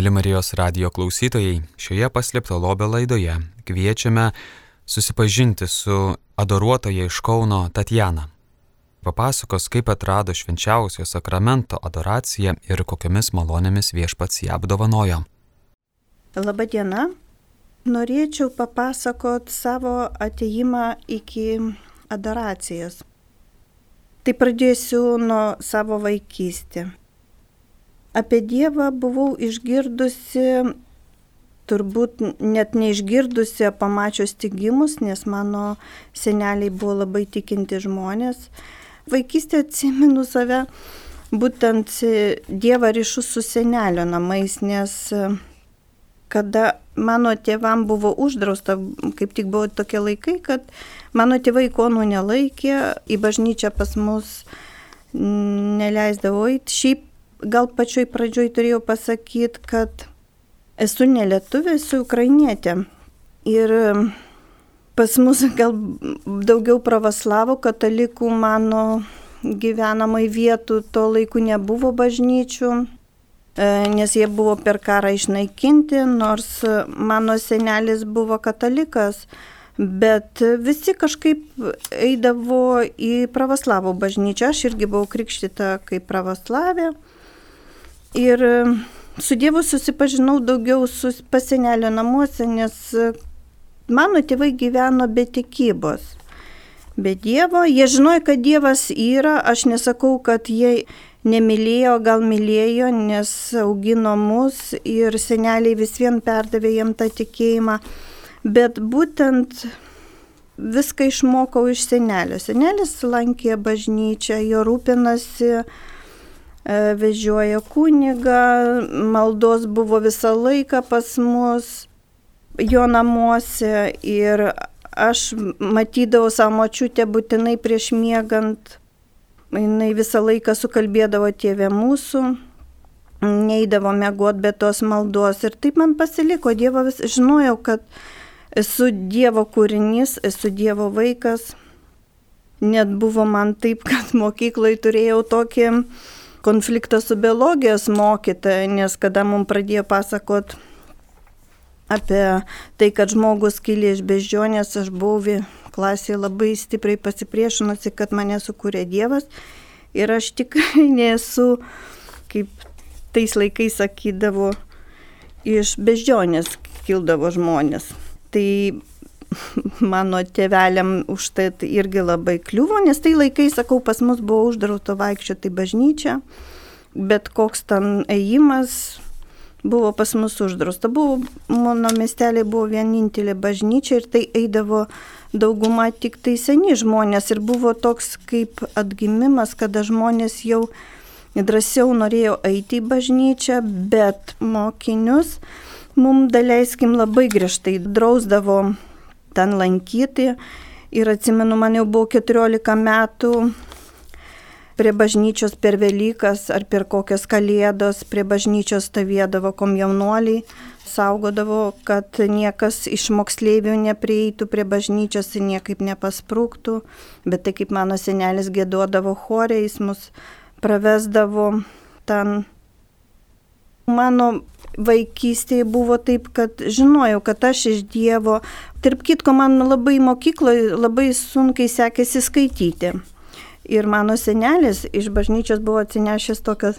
Mėly Marijos radio klausytojai, šioje paslėpto lobio laidoje kviečiame susipažinti su adoruotoja iš Kauno Tatjana. Papasakos, kaip atrado švenčiausio sakramento adoraciją ir kokiamis malonėmis viešpats ją apdovanojo. Labadiena. Norėčiau papasakot savo ateimą iki adoracijas. Tai pradėsiu nuo savo vaikystės. Apie Dievą buvau išgirdusi, turbūt net neišgirdusi, pamačius tik gimus, nes mano seneliai buvo labai tikinti žmonės. Vaikystė atsimenu save būtent Dievą ryšius su senelio namais, nes kada mano tėvam buvo uždrausta, kaip tik buvo tokie laikai, kad mano tėvai ikonų nelaikė, į bažnyčią pas mus neleisdavo eiti. Šiaip gal pačioj pradžioj turėjau pasakyti, kad esu ne lietuvė, esu ukrainietė. Ir pas mus gal daugiau pravoslavų katalikų mano gyvenamai vietų to laiku nebuvo bažnyčių, e, nes jie buvo per karą išnaikinti, nors mano senelis buvo katalikas, bet visi kažkaip eidavo į pravoslavų bažnyčią, aš irgi buvau krikštyta kaip pravoslavė. Ir su Dievu susipažinau daugiau su pasenelio namuose, nes e, mano tėvai gyveno be tikybos. Be Dievo, jie žinojo, kad Dievas yra, aš nesakau, kad jie nemylėjo, gal mylėjo, nes augino mus ir seneliai vis vien perdavė jam tą tikėjimą. Bet būtent viską išmokau iš senelio. Senelis lankė bažnyčią, jo rūpinasi E, vežioja kunigą, maldos buvo visą laiką pas mus, jo namuose ir aš matydavau savo močiutę būtinai prieš miegant, jinai visą laiką sukalbėdavo tėvę mūsų, neįdavo mėgot be tos maldos ir taip man pasiliko, Dievo vis žinojau, kad esu Dievo kūrinys, esu Dievo vaikas. Net buvo man taip, kad mokyklai turėjau tokį konfliktą su biologijos mokytoja, nes kada mums pradėjo pasakot apie tai, kad žmogus kilė iš beždžionės, aš buvau klasėje labai stipriai pasipriešinusi, kad mane sukūrė Dievas ir aš tikrai nesu, kaip tais laikais sakydavo, iš beždžionės kildavo žmonės. Tai mano tėveliam už tai irgi labai kliuvo, nes tai laikai, sakau, pas mus buvo uždrausta vaikščioti bažnyčią, bet koks ten ėjimas buvo pas mus uždrausta. Buvo, mano miestelė buvo vienintelė bažnyčia ir tai eidavo dauguma tik tai seni žmonės ir buvo toks kaip atgimimas, kada žmonės jau drąsiau norėjo eiti į bažnyčią, bet mokinius mums daleiskim labai griežtai drausdavo ten lankyti. Ir atsimenu, man jau buvo 14 metų prie bažnyčios per Velykas ar per kokias kalėdos, prie bažnyčios stovėdavo komjaunuoliai, saugodavo, kad niekas iš moksleivių neprieitų prie bažnyčios ir niekaip nepasprūktų, bet tai kaip mano senelis gėduodavo chorė, jis mus pravesdavo ten. Mano vaikystėje buvo taip, kad žinojau, kad aš iš Dievo. Tarp kitko, man labai mokykloje labai sunkiai sekėsi skaityti. Ir mano senelis iš bažnyčios buvo atsinešęs tokią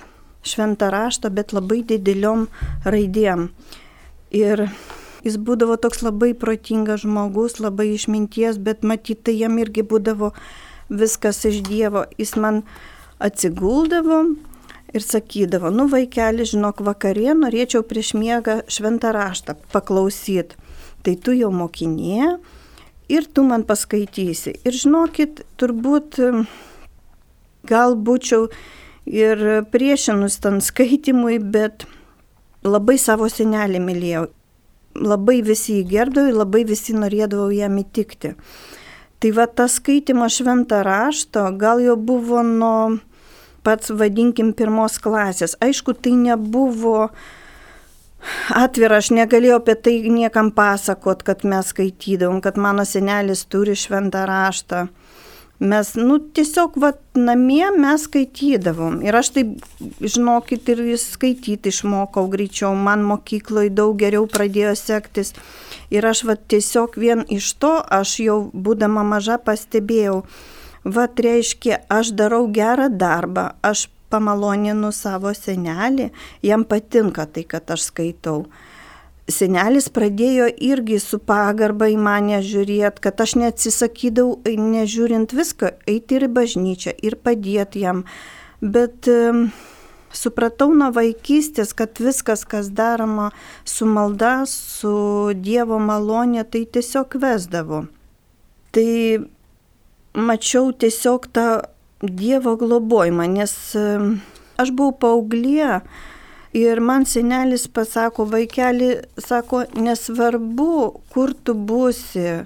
šventą raštą, bet labai dideliom raidėm. Ir jis būdavo toks labai protingas žmogus, labai išminties, bet matyt, tai jam irgi būdavo viskas iš Dievo. Jis man atsiguldavo ir sakydavo, nu vaikeli, žinok, vakarė norėčiau prieš miegą šventą raštą paklausyti. Tai tu jau mokinė ir tu man paskaitysi. Ir žinokit, turbūt gal būčiau ir priešinus ten skaitimui, bet labai savo senelį mylėjau. Labai visi jį gerbdavau, labai visi norėdavau jam įtikti. Tai va tas skaitimo šventą rašto gal jau buvo nuo pats, vadinkim, pirmos klasės. Aišku, tai nebuvo atvira, aš negalėjau apie tai niekam pasakot, kad mes skaitydavom, kad mano senelis turi šventą raštą. Mes, nu, tiesiog, va, namie mes skaitydavom. Ir aš taip, žinokit, ir skaityti išmokau greičiau. Man mokykloje daug geriau pradėjo sektis. Ir aš, va, tiesiog vien iš to, aš jau būdama maža pastebėjau, va, reiškia, aš darau gerą darbą, aš pamaloninu savo senelį, jam patinka tai, kad aš skaitau senelis pradėjo irgi su pagarba į mane žiūrėti, kad aš neatsisakydavau, nežiūrint viską, eiti ir į bažnyčią ir padėti jam. Bet supratau nuo vaikystės, kad viskas, kas daroma su malda, su Dievo malonė, tai tiesiog vesdavo. Tai mačiau tiesiog tą Dievo globojimą, nes aš buvau paauglė, Ir man senelis pasako, vaikeli, sako, nesvarbu, kur tu būsi,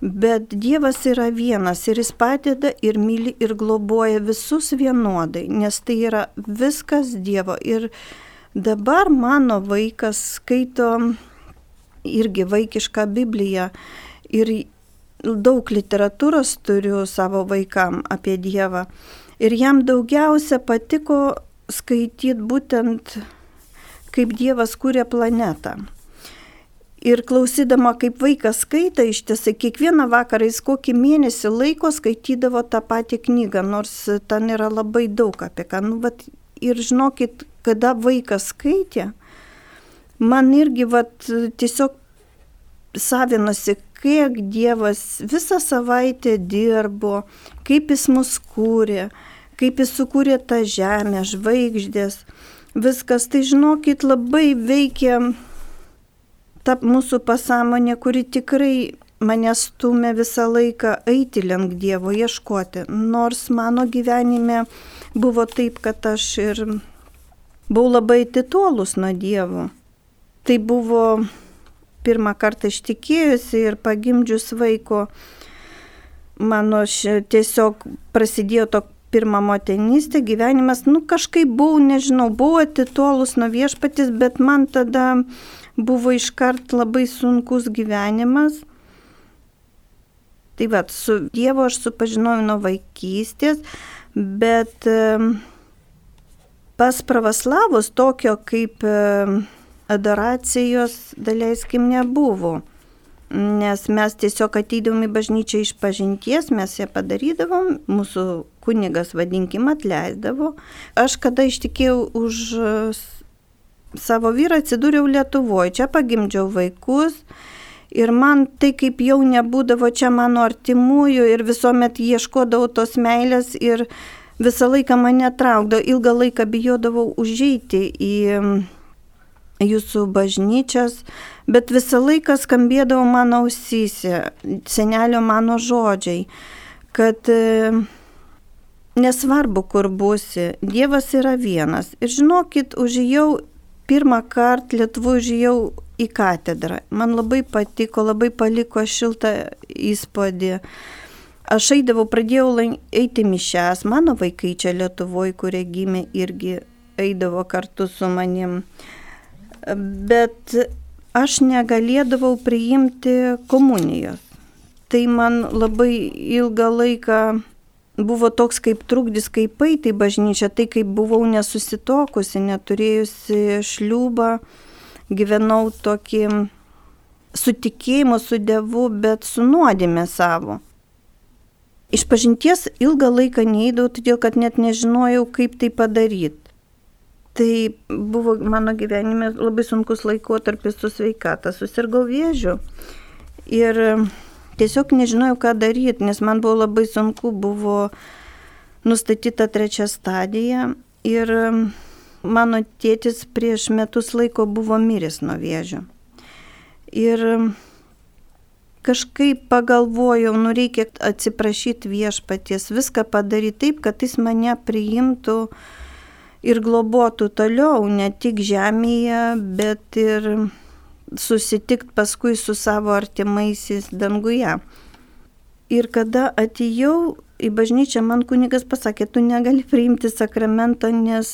bet Dievas yra vienas ir jis padeda ir myli ir globoja visus vienodai, nes tai yra viskas Dievo. Ir dabar mano vaikas skaito irgi vaikišką Bibliją ir daug literatūros turiu savo vaikam apie Dievą. Ir jam daugiausia patiko skaityti būtent, kaip Dievas kūrė planetą. Ir klausydama, kaip vaikas skaita, iš tiesai kiekvieną vakarą jis kokį mėnesį laiko skaitydavo tą patį knygą, nors ten yra labai daug apie ką. Nu, vat, ir žinokit, kada vaikas skaitė, man irgi vat, tiesiog savinosi, kiek Dievas visą savaitę dirbo, kaip jis mus kūrė kaip jis sukūrė tą žemę, žvaigždės, viskas, tai žinokit, labai veikia ta mūsų pasąmonė, kuri tikrai mane stumė visą laiką eiti link Dievo, ieškoti. Nors mano gyvenime buvo taip, kad aš ir buvau labai atitolus nuo Dievo. Tai buvo pirmą kartą ištikėjusi ir pagimdžius vaiko, mano tiesiog prasidėjo toks pirmą motinystę, gyvenimas, nu kažkaip buvau, nežinau, buvau atitolus nuo viešpatis, bet man tada buvo iškart labai sunkus gyvenimas. Tai va, su Dievu aš supažinojau nuo vaikystės, bet pas pravoslavus tokio kaip adoracijos, daleiskim, nebuvo nes mes tiesiog ateidom į bažnyčią iš pažinties, mes ją padarydavom, mūsų kunigas, vadinkim, atleisdavo. Aš kada ištikėjau už savo vyrą, atsidūriau Lietuvoje, čia pagimdžiau vaikus. Ir man tai kaip jau nebūdavo čia mano artimųjų ir visuomet ieškodavau tos meilės ir visą laiką mane traukdavo, ilgą laiką bijodavau užeiti į jūsų bažnyčias, bet visą laiką skambėdavo mano ausyse, senelio mano žodžiai, kad e, nesvarbu, kur būsi, Dievas yra vienas. Ir žinokit, užėjau pirmą kartą Lietuvoje užėjau į katedrą. Man labai patiko, labai paliko šiltą įspūdį. Aš eidavau, pradėjau eiti mišęs, mano vaikai čia Lietuvoje, kurie gimė, irgi eidavo kartu su manim. Bet aš negalėdavau priimti komunijos. Tai man labai ilgą laiką buvo toks kaip trukdis, kaip eiti į bažnyčią, tai kaip buvau nesusitokusi, neturėjusi šliūbą, gyvenau tokį sutikėjimu su Dievu, bet su nuodėmė savo. Iš pažinties ilgą laiką neįdau, todėl kad net nežinojau, kaip tai padaryti. Tai buvo mano gyvenime labai sunkus laikotarpis su sveikata, susirgau vėžiu. Ir tiesiog nežinojau, ką daryti, nes man buvo labai sunku, buvo nustatyta trečia stadija. Ir mano tėtis prieš metus laiko buvo miręs nuo vėžio. Ir kažkaip pagalvojau, nu reikia atsiprašyti viešpaties, viską padaryti taip, kad jis mane priimtų ir globotų toliau, ne tik žemėje, bet ir susitikt paskui su savo artimaisiais danguje. Ir kada atėjau į bažnyčią, man kunigas pasakė, tu negali priimti sakramento, nes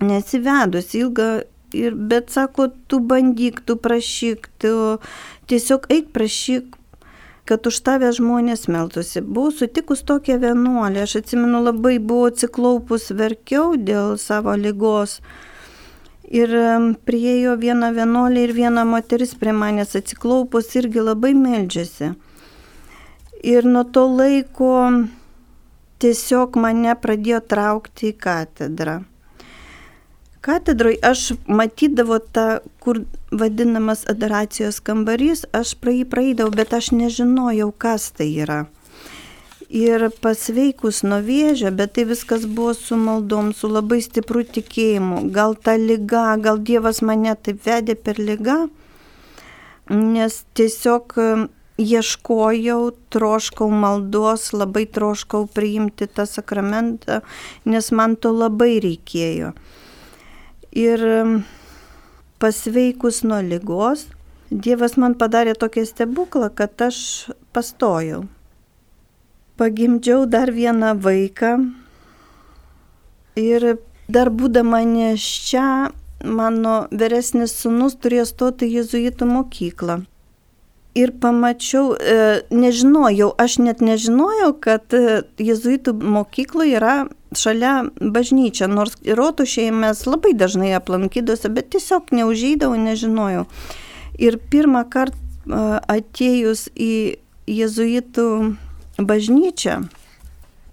nesivedus ilgą, ir, bet sako, tu bandyk, tu prašyk, tu tiesiog eik prašyk, kad už tave žmonės meltusi. Buvau sutikus tokią vienuolę, aš atsimenu labai buvau atsiklaupus, verkiau dėl savo lygos. Ir priejo viena vienuolė ir viena moteris prie manęs atsiklaupus irgi labai meldžiasi. Ir nuo to laiko tiesiog mane pradėjo traukti į katedrą. Katedroje aš matydavau tą, kur vadinamas adoracijos kambarys, aš praeį praeidavau, bet aš nežinojau, kas tai yra. Ir pasveikus nuo vėžio, bet tai viskas buvo su maldom, su labai stipru tikėjimu. Gal ta lyga, gal Dievas mane taip vedė per lygą, nes tiesiog ieškojau, troškau maldos, labai troškau priimti tą sakramentą, nes man to labai reikėjo. Ir pasveikus nuo lygos, Dievas man padarė tokį stebuklą, kad aš pastojau. Pagimdžiau dar vieną vaiką ir dar būdama neščia, mano vyresnis sunus turėjo stoti į jezuitų mokyklą ir pamačiau, e, nežinojau, aš net nežinojau, kad e, jezuitų mokykloje yra šalia bažnyčia, nors rotušėje mes labai dažnai aplankydose, bet tiesiog neužeidavau, nežinojau. Ir pirmą kartą e, atėjus į jezuitų bažnyčią,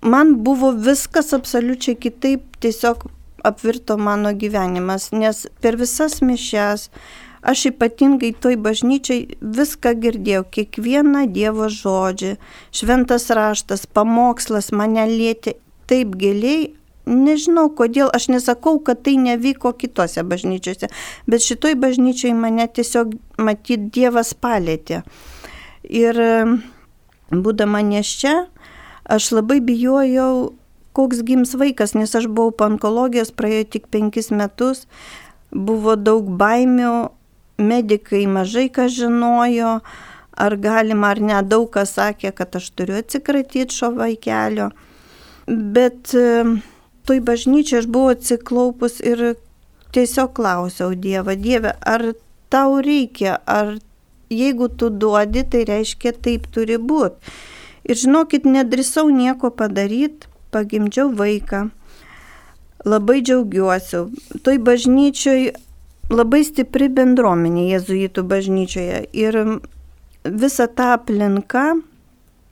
man buvo viskas absoliučiai kitaip, tiesiog apvirto mano gyvenimas, nes per visas mišes, Aš ypatingai toj bažnyčiai viską girdėjau, kiekvieną Dievo žodžią, šventas raštas, pamokslas mane lėtė taip giliai, nežinau kodėl, aš nesakau, kad tai nevyko kitose bažnyčiose, bet šitoj bažnyčiai mane tiesiog matyt Dievas palėtė. Ir būdama neščia, aš labai bijojau, koks gims vaikas, nes aš buvau po onkologijos, praėjo tik penkis metus, buvo daug baimių, medikai mažai ką žinojo, ar galima ar ne, daug kas sakė, kad aš turiu atsikratyti šio vaikelio. Bet e, toj bažnyčiai aš buvau atsiklaupus ir tiesiog klausiau Dievą, Dieve, ar tau reikia, ar jeigu tu duodi, tai reiškia taip turi būti. Ir žinokit, nedrisau nieko padaryti, pagimdžiau vaiką. Labai džiaugiuosi. Toj bažnyčioj labai stipri bendruomenė jėzuitų bažnyčioje ir visa ta aplinka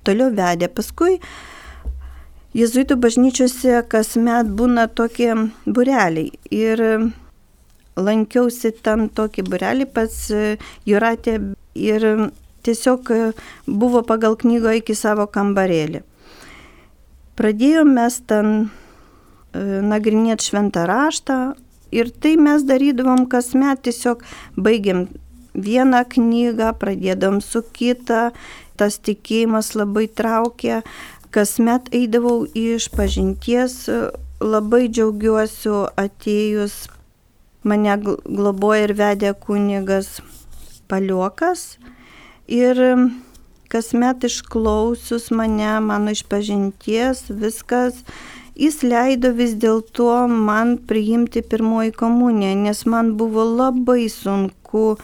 toliau vedė. Paskui jėzuitų bažnyčiose kasmet būna tokie bureliai ir lankiausi ten tokį burelį pas Juratę ir tiesiog buvo pagal knygo iki savo kambarėlį. Pradėjome mes ten e, nagrinėti šventą raštą, Ir tai mes darydavom kasmet, tiesiog baigiam vieną knygą, pradėdam su kitą, tas tikėjimas labai traukė, kasmet eidavau iš pažinties, labai džiaugiuosi atėjus, mane globoja ir vedė kunigas paliokas. Ir kasmet išklausius mane, mano išpažinties, viskas jis leido vis dėlto man priimti pirmoji komuniją, nes man buvo labai sunku,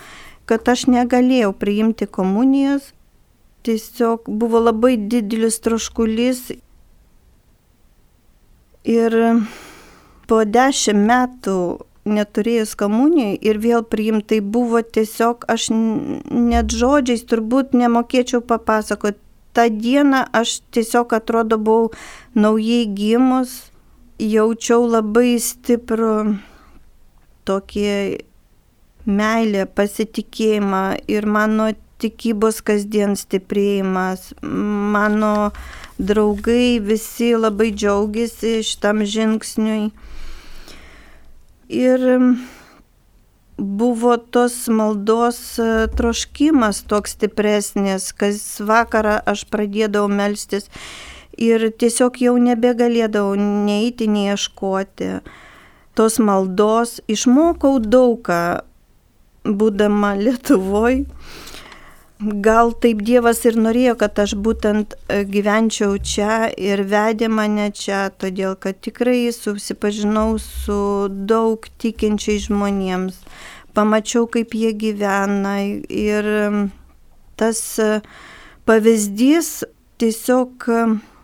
kad aš negalėjau priimti komunijos. Tiesiog buvo labai didelis troškulys. Ir po dešimt metų neturėjus komunijai ir vėl priimtai buvo tiesiog, aš net žodžiais turbūt nemokėčiau papasakoti tą dieną aš tiesiog atrodo buvau naujai gimus, jaučiau labai stiprų tokį meilę, pasitikėjimą ir mano tikybos kasdien stiprėjimas, mano draugai visi labai džiaugiasi šitam žingsniui. Ir buvo tos maldos e, troškimas toks stipresnis, kas vakarą aš pradėdavau melstis ir tiesiog jau nebegalėdavau neiti, neieškoti tos maldos. Išmokau daugą, būdama Lietuvoje gal taip Dievas ir norėjo, kad aš būtent e, gyvenčiau čia ir vedė mane čia, todėl kad tikrai susipažinau su daug tikinčiai žmonėms, pamačiau, kaip jie gyvena ir tas e, pavyzdys tiesiog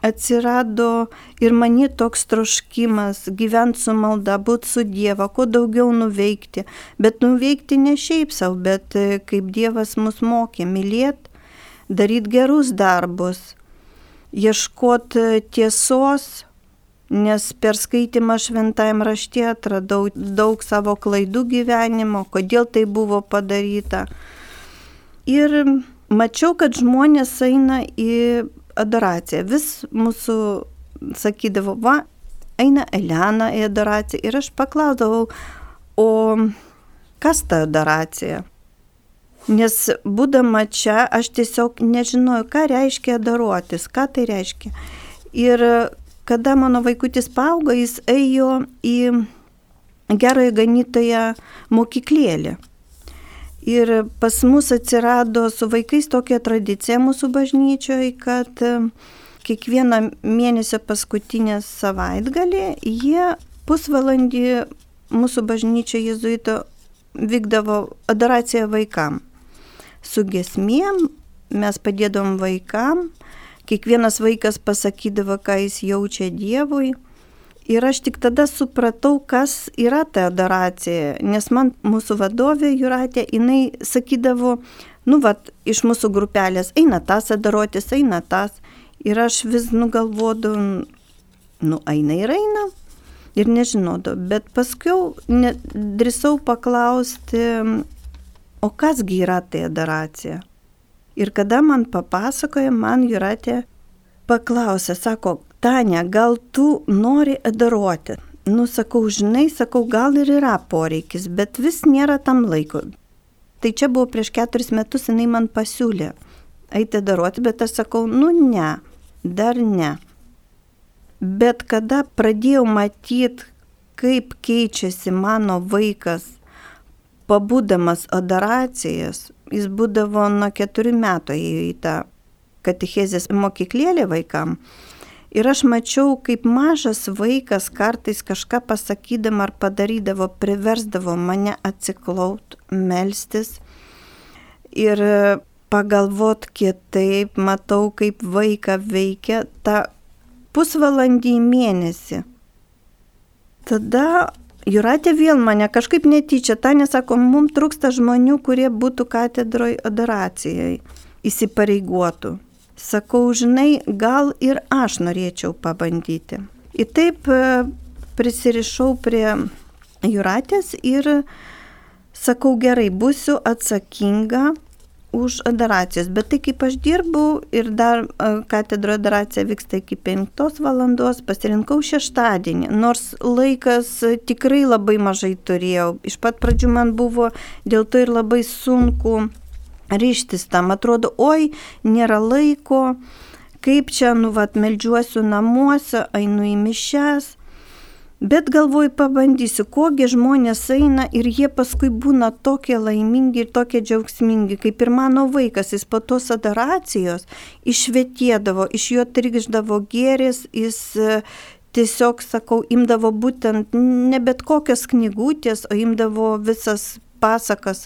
atsirado ir mani toks troškimas gyventi su malda, būti su Dievu, kuo daugiau nuveikti. Bet nuveikti ne šiaip savo, bet e, kaip Dievas mus mokė, mylėti, daryti gerus darbus, ieškoti e, tiesos, nes per skaitimą šventajame rašte atradau daug savo klaidų gyvenimo, kodėl tai buvo padaryta. Ir mačiau, kad žmonės eina į adoraciją. Vis mūsų sakydavo, va, eina Elena į adoraciją. Ir aš paklausdavau, o kas ta adoracija? Nes būdama čia, aš tiesiog nežinojau, ką reiškia adoruotis, ką tai reiškia. Ir kada mano vaikutis paaugo, jis ėjo į gerąją ganytoją mokyklėlę. Ir pas mus atsirado su vaikais tokia tradicija mūsų bažnyčioje, kad e, kiekvieną mėnesio paskutinę savaitgalį jie pusvalandį mūsų bažnyčio jezuito vykdavo adoracija vaikam. Su gesmėm mes padėdom vaikam, kiekvienas vaikas pasakydavo, ką jis jaučia Dievui Ir aš tik tada supratau, kas yra ta adoracija, nes man mūsų vadovė Juratė, jinai sakydavo, nu, vad, iš mūsų grupelės eina tas adoruotis, eina tas. Ir aš vis nugalvodavau, nu, eina ir eina. Ir nežinodavau, bet paskui drįsau paklausti, o kasgi yra tai adoracija. Ir kada man papasakoja, man Juratė paklausė, sako, Tania, gal tu nori adoruoti? Nu, sakau, žinai, sakau, gal ir yra poreikis, bet vis nėra tam laiko. Tai čia buvo prieš keturis metus, jinai man pasiūlė eiti daruoti, bet aš sakau, nu ne, dar ne. Bet kada pradėjau matyti, kaip keičiasi mano vaikas, pabūdamas adoracijas, jis būdavo nuo keturių metų į tą katechezės mokyklėlę vaikam, Ir aš mačiau, kaip mažas vaikas kartais kažką pasakydama ar padarydavo, priversdavo mane atsiklaut, melstis ir pagalvot kitaip, matau, kaip vaiką veikia tą pusvalandį į mėnesį. Tada Juratė vėl mane kažkaip netyčia, ta nesako, mums trūksta žmonių, kurie būtų katedroje adoracijai, įsipareigotų. Sakau, žinai, gal ir aš norėčiau pabandyti. Ir taip e, prisirišau prie Juratės ir sakau, gerai, būsiu atsakinga už adaracijas. Bet tai kaip aš dirbu ir dar e, katedro adaracija vyksta iki 5 valandos, pasirinkau šeštadienį, nors laikas tikrai labai mažai turėjau. Iš pat pradžių man buvo dėl to ir labai sunku ryštis tam. Atrodo, oi, nėra laiko, kaip čia, nu, vat, melžiuosiu namuose, einu į mišes. Bet galvoju, pabandysiu, kogi žmonės eina ir jie paskui būna tokie laimingi ir tokie džiaugsmingi, kaip ir mano vaikas, jis po tos adoracijos išvietėdavo, iš jo trikždavo gėris, jis e, tiesiog, sakau, imdavo būtent ne bet kokias knygutės, o imdavo visas pasakas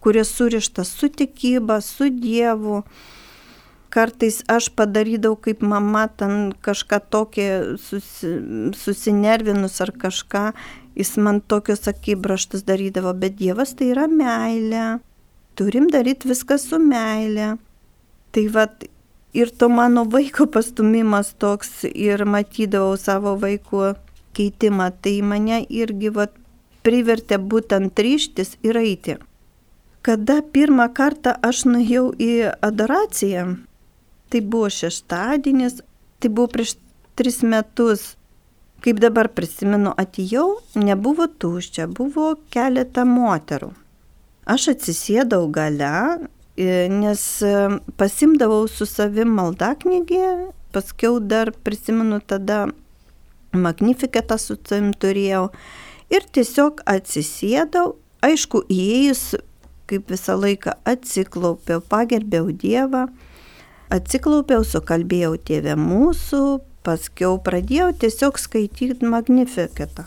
kuris surištas su tikyba, su Dievu. Kartais aš padarydavau kaip mama, ten kažką tokį susi, susinervinus ar kažką, jis man tokius akibraštus darydavo, bet Dievas tai yra meilė. Turim daryti viską su meilė. Tai vad ir to mano vaiko pastumimas toks ir matydavau savo vaiko keitimą, tai mane irgi vat, privertė būtent ryštis ir eiti. Kada pirmą kartą aš nuėjau į adoraciją, tai buvo šeštadienis, tai buvo prieš tris metus. Kaip dabar prisimenu, atėjau, nebuvo tuščia, buvo keletą moterų. Aš atsisėdau gale, nes pasimdavau su savim maldaknygį, paskiau dar prisimenu tada magnifikatą su savim turėjau ir tiesiog atsisėdau, aišku, įėjus kaip visą laiką atsiklaupiau, pagerbiau Dievą, atsiklaupiau, sukalbėjau tėvę mūsų, paskiau pradėjau tiesiog skaityti magnifikatą.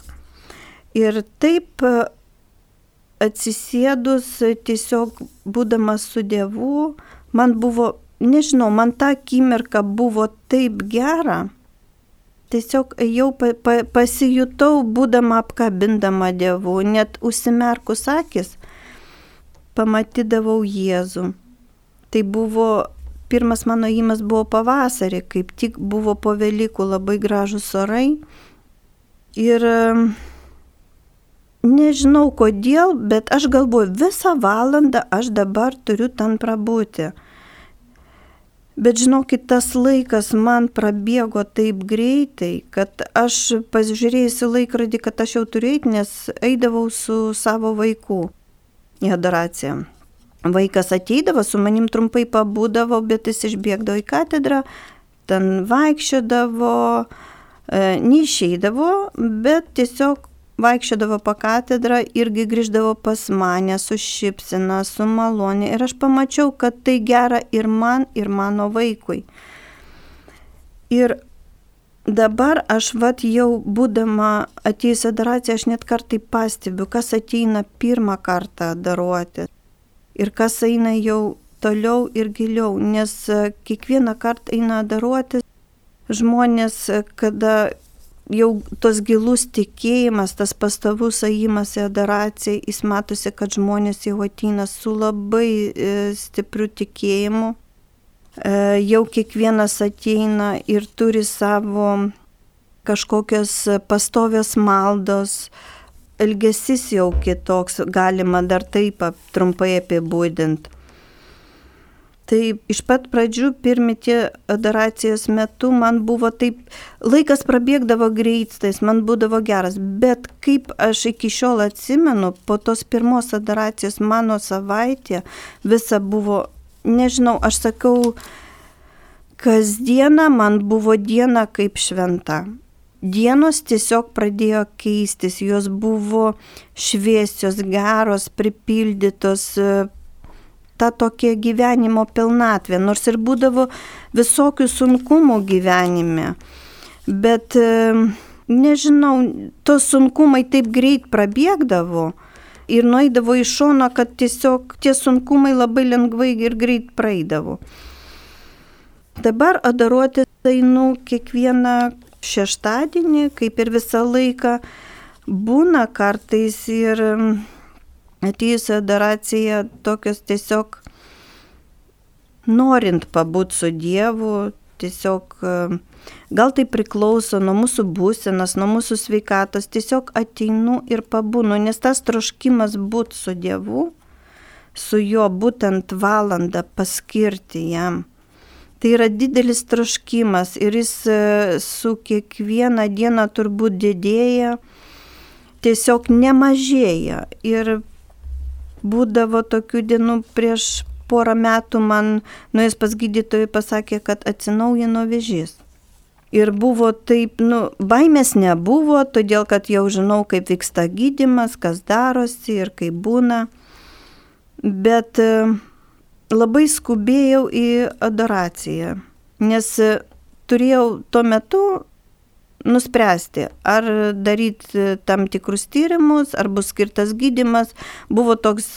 Ir taip atsisėdus, tiesiog būdamas su Dievu, man buvo nežinau, man ta akimirka buvo taip gera. Tiesiog jau pa, pa, pasijutau, būdama apkabindama dievų, net užsimerkus akis, pamatydavau Jėzų. Tai buvo, pirmas mano įmas buvo pavasarį, kaip tik buvo po Velykų labai gražus orai. Ir nežinau kodėl, bet aš galvoju, visą valandą aš dabar turiu ten prabūti. Bet žinokit, tas laikas man prabėgo taip greitai, kad aš pasižiūrėjusi laikrodį, kad aš jau eiti, nes eidavau su savo vaiku į adoraciją. Vaikas ateidavo, su manim trumpai pabūdavo, bet jis išbėgdavo į katedrą, ten vaikščiodavo, e, neišeidavo, bet tiesiog vaikščiodavo po katedrą irgi grįždavo pas mane su šipsina, su malonė. Ir aš pamačiau, kad tai gera ir man, ir mano vaikui. Ir dabar aš vat jau būdama atėjus adoraciją, aš net kartai pastebiu, kas ateina pirmą kartą daruoti. Ir kas eina jau toliau ir giliau, nes kiekvieną kartą eina daruoti žmonės, kada jau tos gilus tikėjimas, tas pastovus ėjimas į adoraciją, jis matosi, kad žmonės jau ateina su labai e, stipriu tikėjimu. E, jau kiekvienas ateina ir turi savo kažkokios pastovios maldos, elgesys jau kitoks, galima dar taip trumpai apibūdinti. Tai iš pat pradžių pirmi tie adoracijos metu man buvo taip, laikas prabėgdavo greitais, man būdavo geras, bet kaip aš iki šiol atsimenu, po tos pirmos adoracijos mano savaitė visa buvo, nežinau, aš sakau, kasdiena man buvo diena kaip šventa. Dienos tiesiog pradėjo keistis, jos buvo šviesios, geros, pripildytos, ta tokia gyvenimo pilnatvė, nors ir būdavo visokių sunkumų gyvenime. Bet nežinau, tos sunkumai taip greit prabėgdavo ir nueidavo į šoną, kad tiesiog tie sunkumai labai lengvai ir greit praeidavo. Dabar adaruoti einu kiekvieną šeštadienį, kaip ir visą laiką. Būna kartais ir atėjusi adoracija tokios tiesiog norint pabūt su Dievu, tiesiog gal tai priklauso nuo mūsų būsenos, nuo mūsų sveikatos, tiesiog ateinu ir pabūnu, nes tas troškimas būti su Dievu, su juo būtent valandą paskirti jam. Tai yra didelis troškimas ir jis e, su kiekviena diena turbūt didėja, tiesiog nemažėja. Ir būdavo tokių dienų prieš porą metų man nuėjęs pas gydytojai pasakė, kad atsinaujino vėžys. Ir buvo taip, nu, baimės nebuvo, todėl kad jau žinau, kaip vyksta gydimas, kas darosi ir kaip būna. Bet e, labai skubėjau į adoraciją, nes turėjau tuo metu nuspręsti, ar daryti tam tikrus tyrimus, ar bus skirtas gydimas. Buvo toks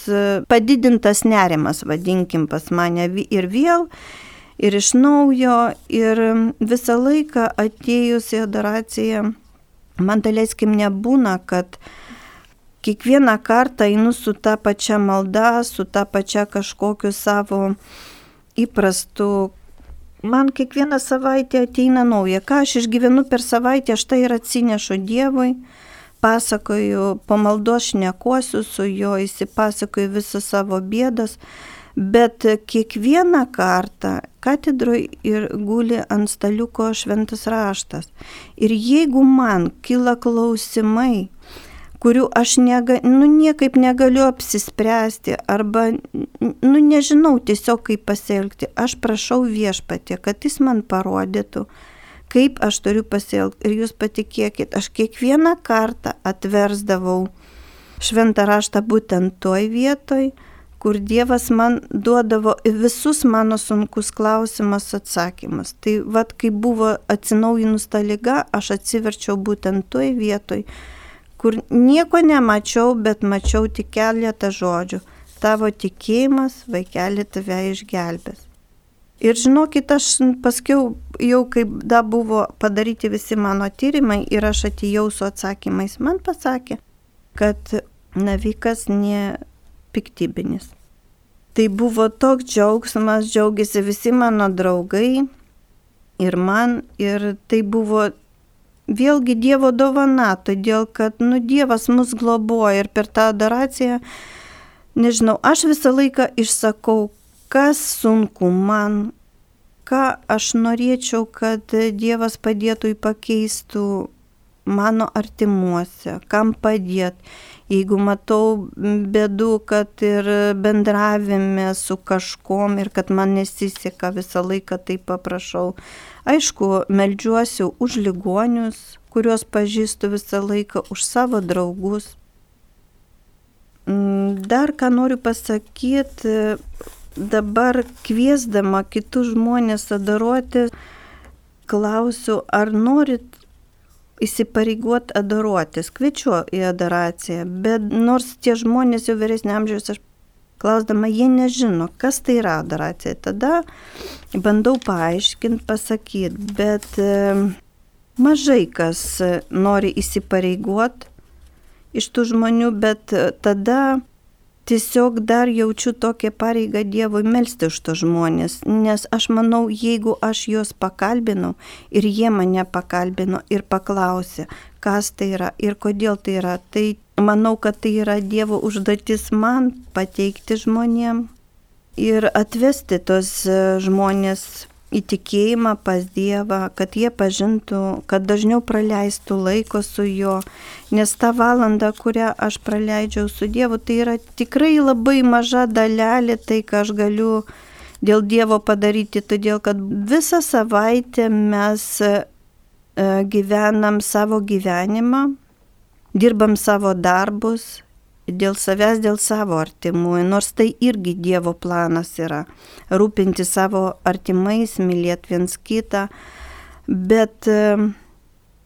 padidintas nerimas, vadinkim, pas mane ir vėl, ir iš naujo, ir visą laiką atėjus į adoraciją, man daleiskim nebūna, kad kiekvieną kartą einu su ta pačia malda, su ta pačia kažkokiu savo įprastu man kiekvieną savaitę ateina nauja. Ką aš išgyvenu per savaitę, aš tai ir atsinešu Dievui, pasakoju, pamaldos šnekuosiu su juo, įsipasakoju visas savo bėdas, bet kiekvieną kartą katedroje ir guli ant staliuko šventas raštas. Ir jeigu man kyla klausimai, kurių aš nega, nu, niekaip negaliu apsispręsti arba, nu, nežinau tiesiog kaip pasielgti. Aš prašau viešpatė, kad jis man parodytų, kaip aš turiu pasielgti. Ir jūs patikėkit, aš kiekvieną kartą atversdavau šventą raštą būtent toj vietoj, kur Dievas man duodavo visus mano sunkus klausimas atsakymus. Tai vad, kai buvo atsinaujinus ta lyga, aš atsiverčiau būtent toj vietoj, kur nieko nemačiau, bet mačiau tik keletą žodžių. Tavo tikėjimas, vaikeli, tave išgelbės. Ir žinokit, aš paskiau, jau kaip da buvo padaryti visi mano tyrimai ir aš atėjau su atsakymais, man pasakė, kad navikas ne piktybinis. Tai buvo toks džiaugsmas, džiaugiasi visi mano draugai ir man, ir tai buvo vėlgi Dievo dovana, todėl kad, nu, Dievas mus globoja ir per tą adoraciją, nežinau, aš visą laiką išsakau, kas sunku man, ką aš norėčiau, kad Dievas padėtų į pakeistų mano artimuose, kam padėti jeigu matau bėdų, kad ir bendravime su kažkom ir kad man nesiseka, visą laiką tai paprašau. Aišku, melžiuosi už ligonius, kuriuos pažįstu visą laiką, už savo draugus. Mm, dar ką noriu pasakyti, dabar kviesdama kitus žmonės adoruoti, klausiu, ar norit įsipareigot adoruotis, kviečiu į adoraciją, bet nors tie žmonės jau vyresnio amžiaus, aš klausdama, jie nežino, kas tai yra adoracija. Tada bandau paaiškinti, pasakyti, bet e, mažai kas nori įsipareigot iš tų žmonių, bet tada tiesiog dar jaučiu tokią pareigą Dievui melstį už to žmonės, nes aš manau, jeigu aš juos pakalbinau ir jie mane pakalbino ir paklausė, kas tai yra ir kodėl tai yra, tai manau, kad tai yra Dievo užduotis man pateikti žmonėm ir atvesti tos žmonės įtikėjimą pas Dievą, kad jie pažintų, kad dažniau praleistų laiko su juo, nes ta valanda, kurią aš praleidžiau su Dievu, tai yra tikrai labai maža dalelė tai, ką aš galiu dėl Dievo padaryti, todėl kad visą savaitę mes e, gyvenam savo gyvenimą, dirbam savo darbus, dėl savęs, dėl savo artimųjų, nors tai irgi Dievo planas yra - rūpinti savo artimais, mylėti viens kitą, bet e,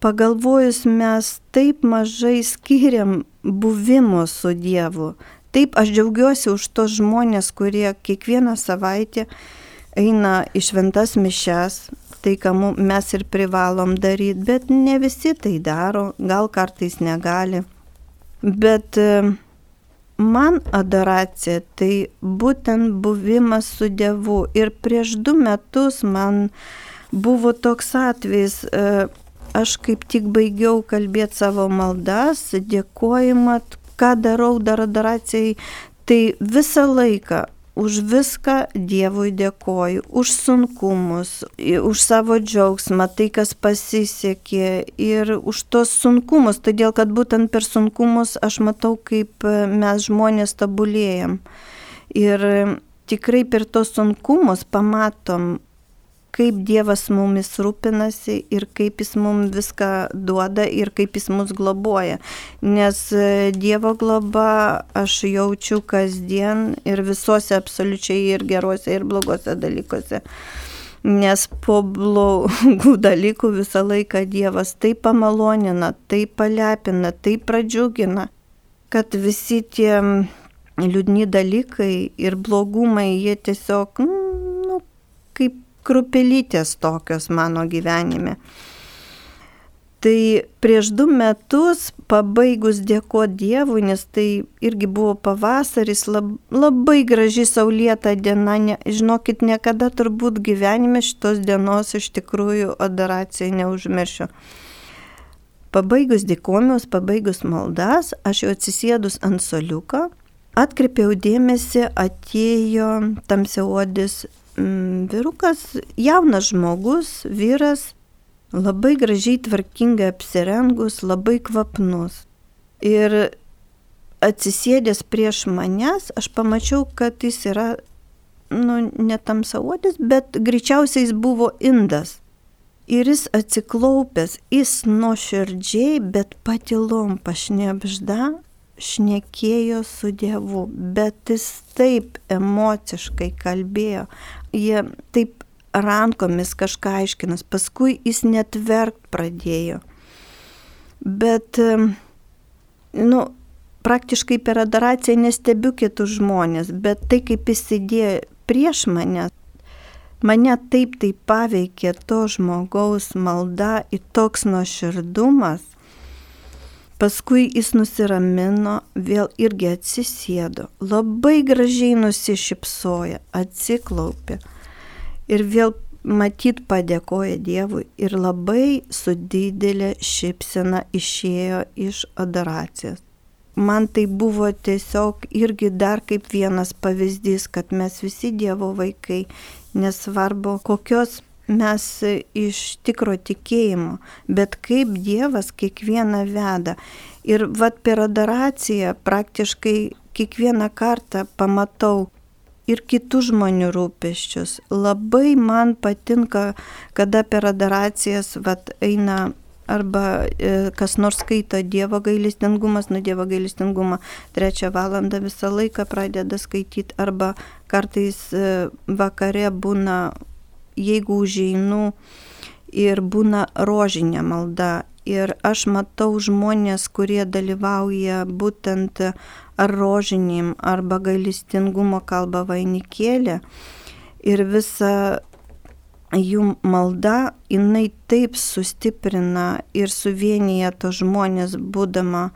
pagalvojus mes taip mažai skiriam buvimo su Dievu. Taip aš džiaugiuosi už tos žmonės, kurie kiekvieną savaitę eina į šventas mišes, tai ką mes ir privalom daryti, bet ne visi tai daro, gal kartais negali. Bet uh, man adoracija tai būtent buvimas su Dievu. Ir prieš du metus man buvo toks atvejis, e, aš kaip tik baigiau kalbėti savo maldas, dėkojimą, ką darau dar adoracijai. Tai visą laiką už viską Dievui dėkoju, už sunkumus, už savo džiaugsmą, tai kas pasisekė ir už tos sunkumus, todėl kad būtent per sunkumus aš matau, kaip mes žmonės tobulėjam. Ir tikrai per tos sunkumus pamatom, kaip Dievas mumis rūpinasi ir kaip Jis mums viską duoda ir kaip Jis mus globoja. Nes e, Dievo globa aš jaučiu kasdien ir visuose absoliučiai ir geruose ir blogose dalykuose. Nes po blogų dalykų visą laiką Dievas taip pamalonina, taip palepina, taip pradžiugina, kad visi tie liūdni dalykai ir blogumai, jie tiesiog, nu, kaip krupelytės tokios mano gyvenime. Tai prieš du metus, pabaigus dėkoti Dievui, nes tai irgi buvo pavasaris, lab, labai graži saulėta diena, ne, žinokit, niekada turbūt gyvenime šitos dienos iš tikrųjų adoracijai neužmiršiu. Pabaigus dėkomius, pabaigus maldas, aš jau atsisėdus ant soliuko, atkreipiau dėmesį, atėjo tamsiaodis vyrukas, jaunas žmogus, vyras, labai gražiai tvarkingai apsirengus, labai kvapnus. Ir atsisėdęs prieš manęs, aš pamačiau, kad jis yra, nu, ne tamsaodis, bet greičiausiai jis buvo indas. Ir jis atsiklaupęs, jis nuoširdžiai, bet patilom pašnebžda, šnekėjo su Dievu, bet jis taip emociškai kalbėjo, jie taip rankomis kažką aiškinas, paskui jis net verkt pradėjo. Bet, nu, praktiškai per adoraciją nestebiu kitus žmonės, bet tai kaip jis sėdėjo prieš mane, mane taip tai paveikė to žmogaus malda į toks nuoširdumas. Paskui jis nusiramino, vėl irgi atsisėdo, labai gražiai nusišypsoja, atsiklaupė ir vėl matyt padėkoja Dievui ir labai su didelė šypsena išėjo iš adoracijos. Man tai buvo tiesiog irgi dar kaip vienas pavyzdys, kad mes visi Dievo vaikai nesvarbu kokios mes iš tikro tikėjimo, bet kaip Dievas kiekvieną veda. Ir vad per adoraciją praktiškai kiekvieną kartą pamatau ir kitų žmonių rūpeščius. Labai man patinka, kada per adoracijas vat, eina arba e, kas nors skaito Dievo gailestingumas, nuo Dievo gailestingumą trečią valandą visą laiką pradeda skaityti, arba kartais e, vakare būna, jeigu užeinu ir būna rožinė malda. Ir aš matau žmonės, kurie dalyvauja būtent ar rožinim, arba gailestingumo kalba vainikėlė. Ir visa jų malda, jinai taip sustiprina ir suvienyje to žmonės, būdama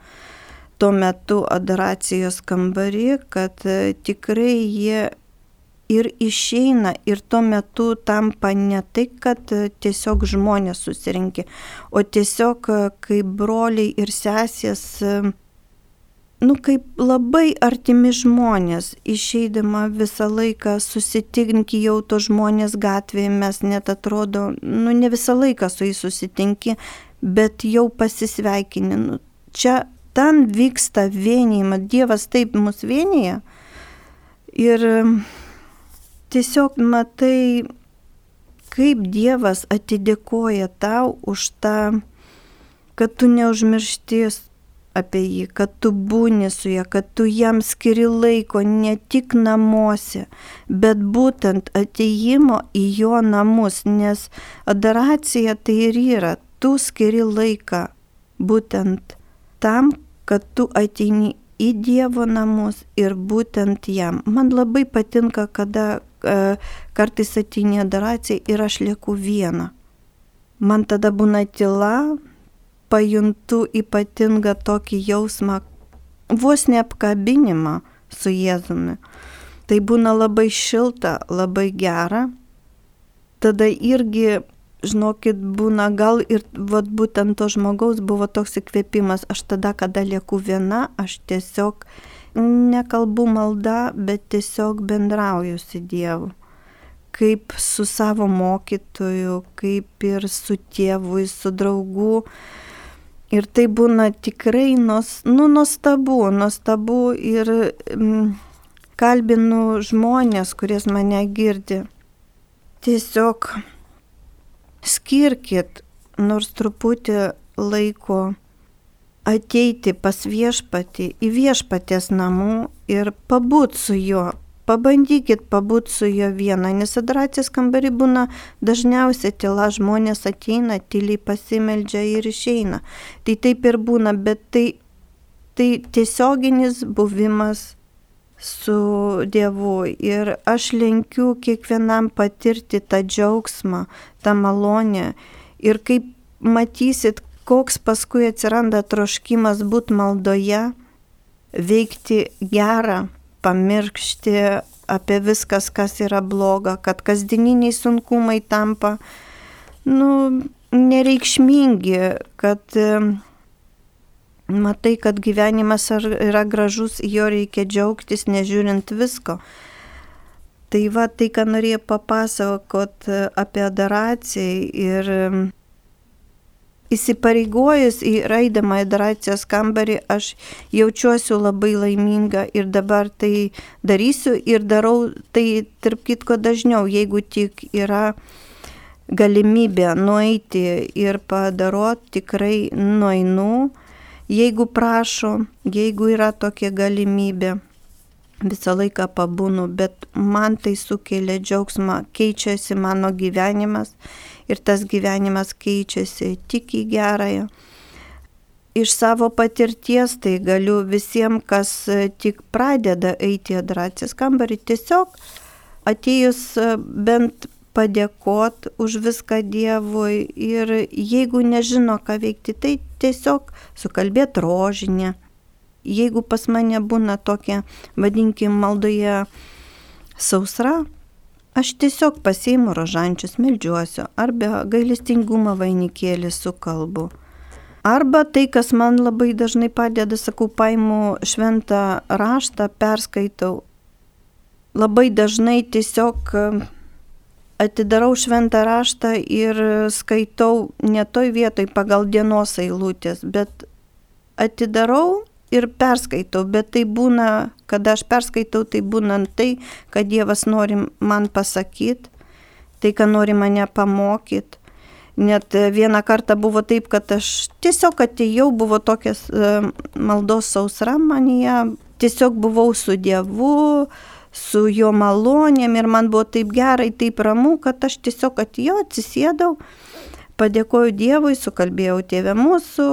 tuo metu adoracijos kambarį, kad e, tikrai jie ir išeina ir tuo metu tampa ne tai, kad e, tiesiog žmonės susirinkė, o tiesiog e, kaip broliai ir sesės nu, kaip labai artimi žmonės, išeidama visą laiką susitinki jau to žmonės gatvėje, mes net atrodo, nu, ne visą laiką su jais susitinki, bet jau pasisveikini. Nu, čia ten vyksta vienijimą, Dievas taip mus vienyje. Ir tiesiog matai, kaip Dievas atidėkoja tau už tą, kad tu neužmiršties apie jį, kad tu būni su juo, kad tu jam skiri laiko ne tik namuose, bet būtent ateimo į jo namus, nes adoracija tai ir yra, tu skiri laiką būtent tam, kad tu ateini į Dievo namus ir būtent jam. Man labai patinka, kada kartais ateini adoracija ir aš lieku viena. Man tada būna tyla, pajuntu ypatingą tokį jausmą, vos neapkabinimą su Jėzumi. Tai būna labai šilta, labai gera. Tada irgi, žinokit, būna gal ir vat, būtent to žmogaus buvo toks įkvėpimas. Aš tada, kada lieku viena, aš tiesiog nekalbu malda, bet tiesiog bendrauju su Dievu kaip su savo mokytoju, kaip ir su tėvu, su draugu. Ir tai būna tikrai nos, nu, nuostabu, nuostabu ir mm, kalbinu žmonės, kuris mane girdi. Tiesiog skirkit nors truputį laiko ateiti pas viešpatį į viešpatės namų ir pabūt su juo, Pabandykit pabūt su juo vieną, nes adoracijos kambarį būna dažniausiai tyla, žmonės ateina, tyliai pasimeldžia ir išeina. Tai taip ir būna, bet tai, tai tiesioginis buvimas su Dievu. Ir aš linkiu kiekvienam patirti tą džiaugsmą, tą malonę. Ir kaip matysit, koks paskui atsiranda troškimas būti maldoje, veikti gerą pamiršti apie viskas, kas yra bloga, kad kasdieniniai sunkumai tampa nu, nereikšmingi, kad matai, kad gyvenimas yra gražus, jo reikia džiaugtis, nežiūrint visko. Tai va, tai, ką norėjau papasakot apie adoraciją ir įsipareigojus į raidamą adoracijos kambarį, aš jaučiuosi labai laiminga ir dabar tai darysiu ir darau tai, tarp kitko, dažniau, jeigu tik yra galimybė nueiti ir padaroti, tikrai nueinu, jeigu prašo, jeigu yra tokia galimybė visą laiką pabūnu, bet man tai sukelia džiaugsmą, keičiasi mano gyvenimas ir tas gyvenimas keičiasi tik į gerąją. Iš savo patirties tai galiu visiems, kas tik pradeda eiti į adoracijos kambarį, tiesiog atėjus bent padėkot už viską Dievui ir jeigu nežino, ką veikti, tai tiesiog sukalbėt rožinę. Jeigu pas mane būna tokia, vadinkim, maldoje sausra, aš tiesiog pasiimu rožančius, melžiuosiu, arba gailestingumą vainikėlį sukalbu. Arba tai, kas man labai dažnai padeda, sakau, paimu šventą raštą, perskaitau. Labai dažnai tiesiog atidarau šventą raštą ir skaitau ne toj vietoj pagal dienos eilutės, bet atidarau ir perskaitau, bet tai būna, kada aš perskaitau, tai būna tai, kad Dievas nori man pasakyti, tai, ką nori mane pamokyti. Net vieną kartą buvo taip, kad aš tiesiog atėjau, buvo tokias maldos sausra manyje, tiesiog buvau su Dievu, su jo malonėm ir man buvo taip gerai, taip ramu, kad aš tiesiog atėjau, atsisėdau, padėkoju Dievui, sukalbėjau tėvę mūsų,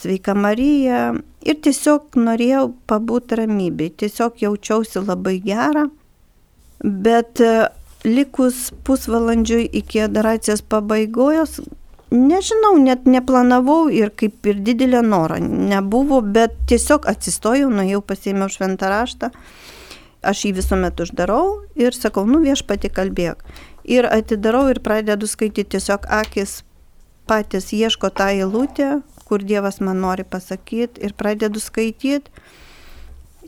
sveika Marija. Ir tiesiog norėjau pabūti ramybėj, tiesiog jaučiausi labai gerą, bet e, likus pusvalandžiui iki adoracijos pabaigojos, nežinau, net neplanavau ir kaip ir didelio noro nebuvo, bet tiesiog atsistojau, nuėjau pasėmiau šventą raštą. Aš jį visuomet uždarau ir sakau, nu viešpati kalbėk. Ir atidarau ir pradedu skaityti tiesiog akis patys ieško tą eilutę, kur Dievas man nori pasakyti ir pradedu skaityti.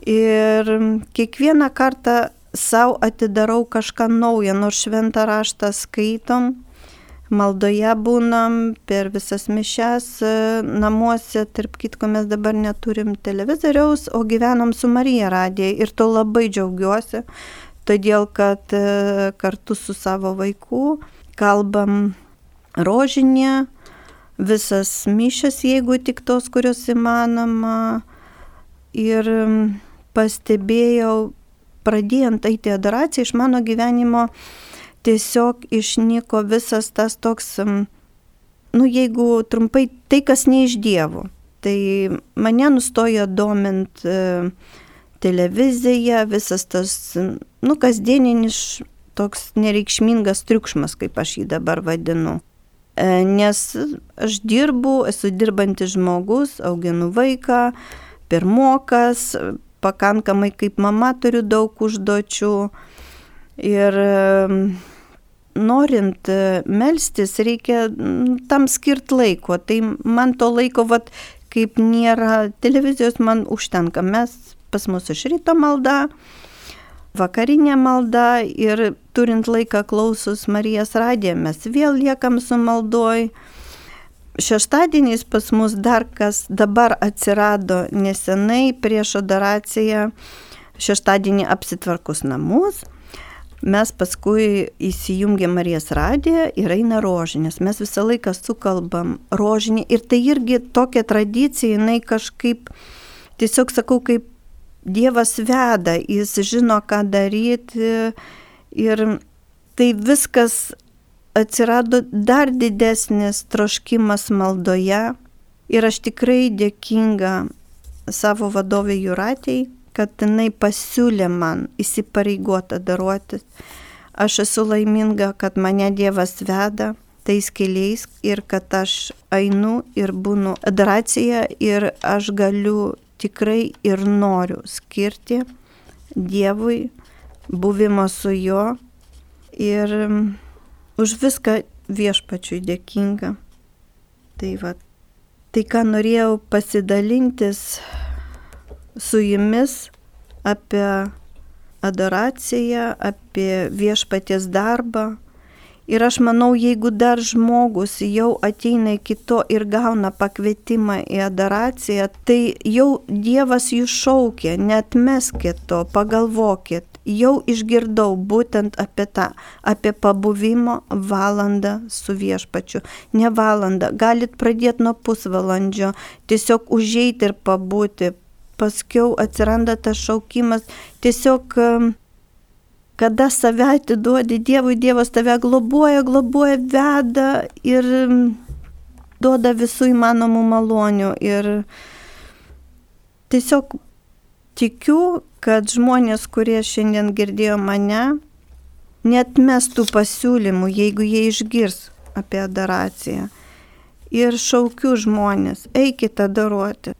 Ir kiekvieną kartą savo atidarau kažką naują, nors šventą raštą skaitom, maldoje būnam, per visas mišes e, namuose, tarp kitko mes dabar neturim televizoriaus, o gyvenam su Marija radija ir to labai džiaugiuosi, todėl kad e, kartu su savo vaiku kalbam rožinė, visas mišes, jeigu tik tos, kurios įmanoma. Ir pastebėjau, pradėjant eiti adoraciją iš mano gyvenimo, tiesiog išnyko visas tas toks, nu jeigu trumpai, tai kas ne iš Dievo. Tai mane nustojo domint e, televizija, visas tas, nu, kasdieninis toks nereikšmingas triukšmas, kaip aš jį dabar vadinu. Nes aš dirbu, esu dirbantis žmogus, auginu vaiką, pirmokas, pakankamai kaip mama turiu daug užduočių. Ir norint e, melstis, reikia tam skirti laiko. Tai man to laiko, vat, kaip nėra televizijos, man užtenka. Mes pas mus iš ryto malda, vakarinė malda ir turint laiką klausus Marijos radiją, mes vėl liekam su maldoj. Šeštadieniais pas mus dar kas dabar atsirado nesenai prieš adoraciją, šeštadienį apsitvarkus namus mes paskui įsijungiam Marijos radiją ir eina rožinės. Mes visą laiką sukalbam rožinį ir tai irgi tokia tradicija, jinai kažkaip, tiesiog sakau, kaip Dievas veda, jis žino, ką daryti ir tai viskas atsirado dar didesnis troškimas maldoje ir aš tikrai dėkinga savo vadovė Juratėjai, kad jinai pasiūlė man įsipareigota daruotis. Aš esu laiminga, kad mane Dievas veda tais keliais ir kad aš einu ir būnu adoracija ir aš galiu tikrai ir noriu skirti Dievui buvimo su juo ir už viską viešpačiui dėkinga. Tai va, tai ką norėjau pasidalintis su jumis apie adoraciją, apie viešpaties darbą. Ir aš manau, jeigu dar žmogus jau ateina iki to ir gauna pakvietimą į adoraciją, tai jau Dievas jūs šaukia, net meskit to, pagalvokit, jau išgirdau būtent apie tą, apie pabuvimo valandą su viešpačiu. Ne valandą, galit pradėti nuo pusvalandžio, tiesiog užeiti ir pabūti, paskiau atsiranda tas šaukimas, tiesiog kada save atiduodi Dievui, Dievas tave globoja, globoja, veda ir duoda visų įmanomų malonių. Ir tiesiog tikiu, kad žmonės, kurie šiandien girdėjo mane, net mestų pasiūlymų, jeigu jie išgirs apie adoraciją. Ir šaukiu žmonės, eikite adoruoti.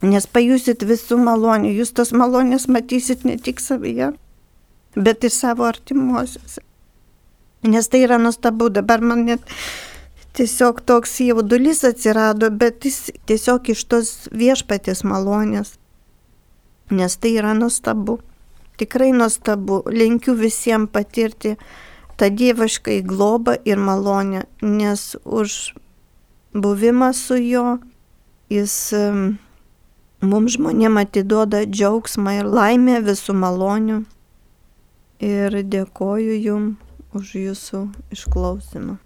Nes pajusit visų malonių, jūs tos malonės matysit ne tik savyje, bet ir savo artimuosiuose. Nes tai yra nuostabu, dabar man net tiesiog toks jaudulys atsirado, bet jis tiesiog iš tos viešpatės malonės. Nes tai yra nuostabu. Tikrai nuostabu. Linkiu visiems patirti tą dieviškai globą ir malonę, nes už buvimą su juo jis mums žmonėm atiduoda džiaugsmą ir laimę visų malonių. Ir dėkoju Jums už Jūsų išklausimą.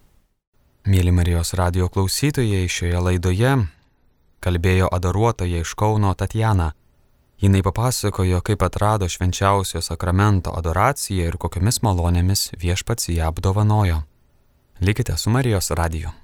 Mėly Marijos radio klausytojai, šioje laidoje kalbėjo adoruotoja iš Kauno Tatjana. Jinai papasakojo, kaip atrado švenčiausio sakramento adoraciją ir kokiamis malonėmis viešpats ją apdovanojo. Likite su Marijos radiju.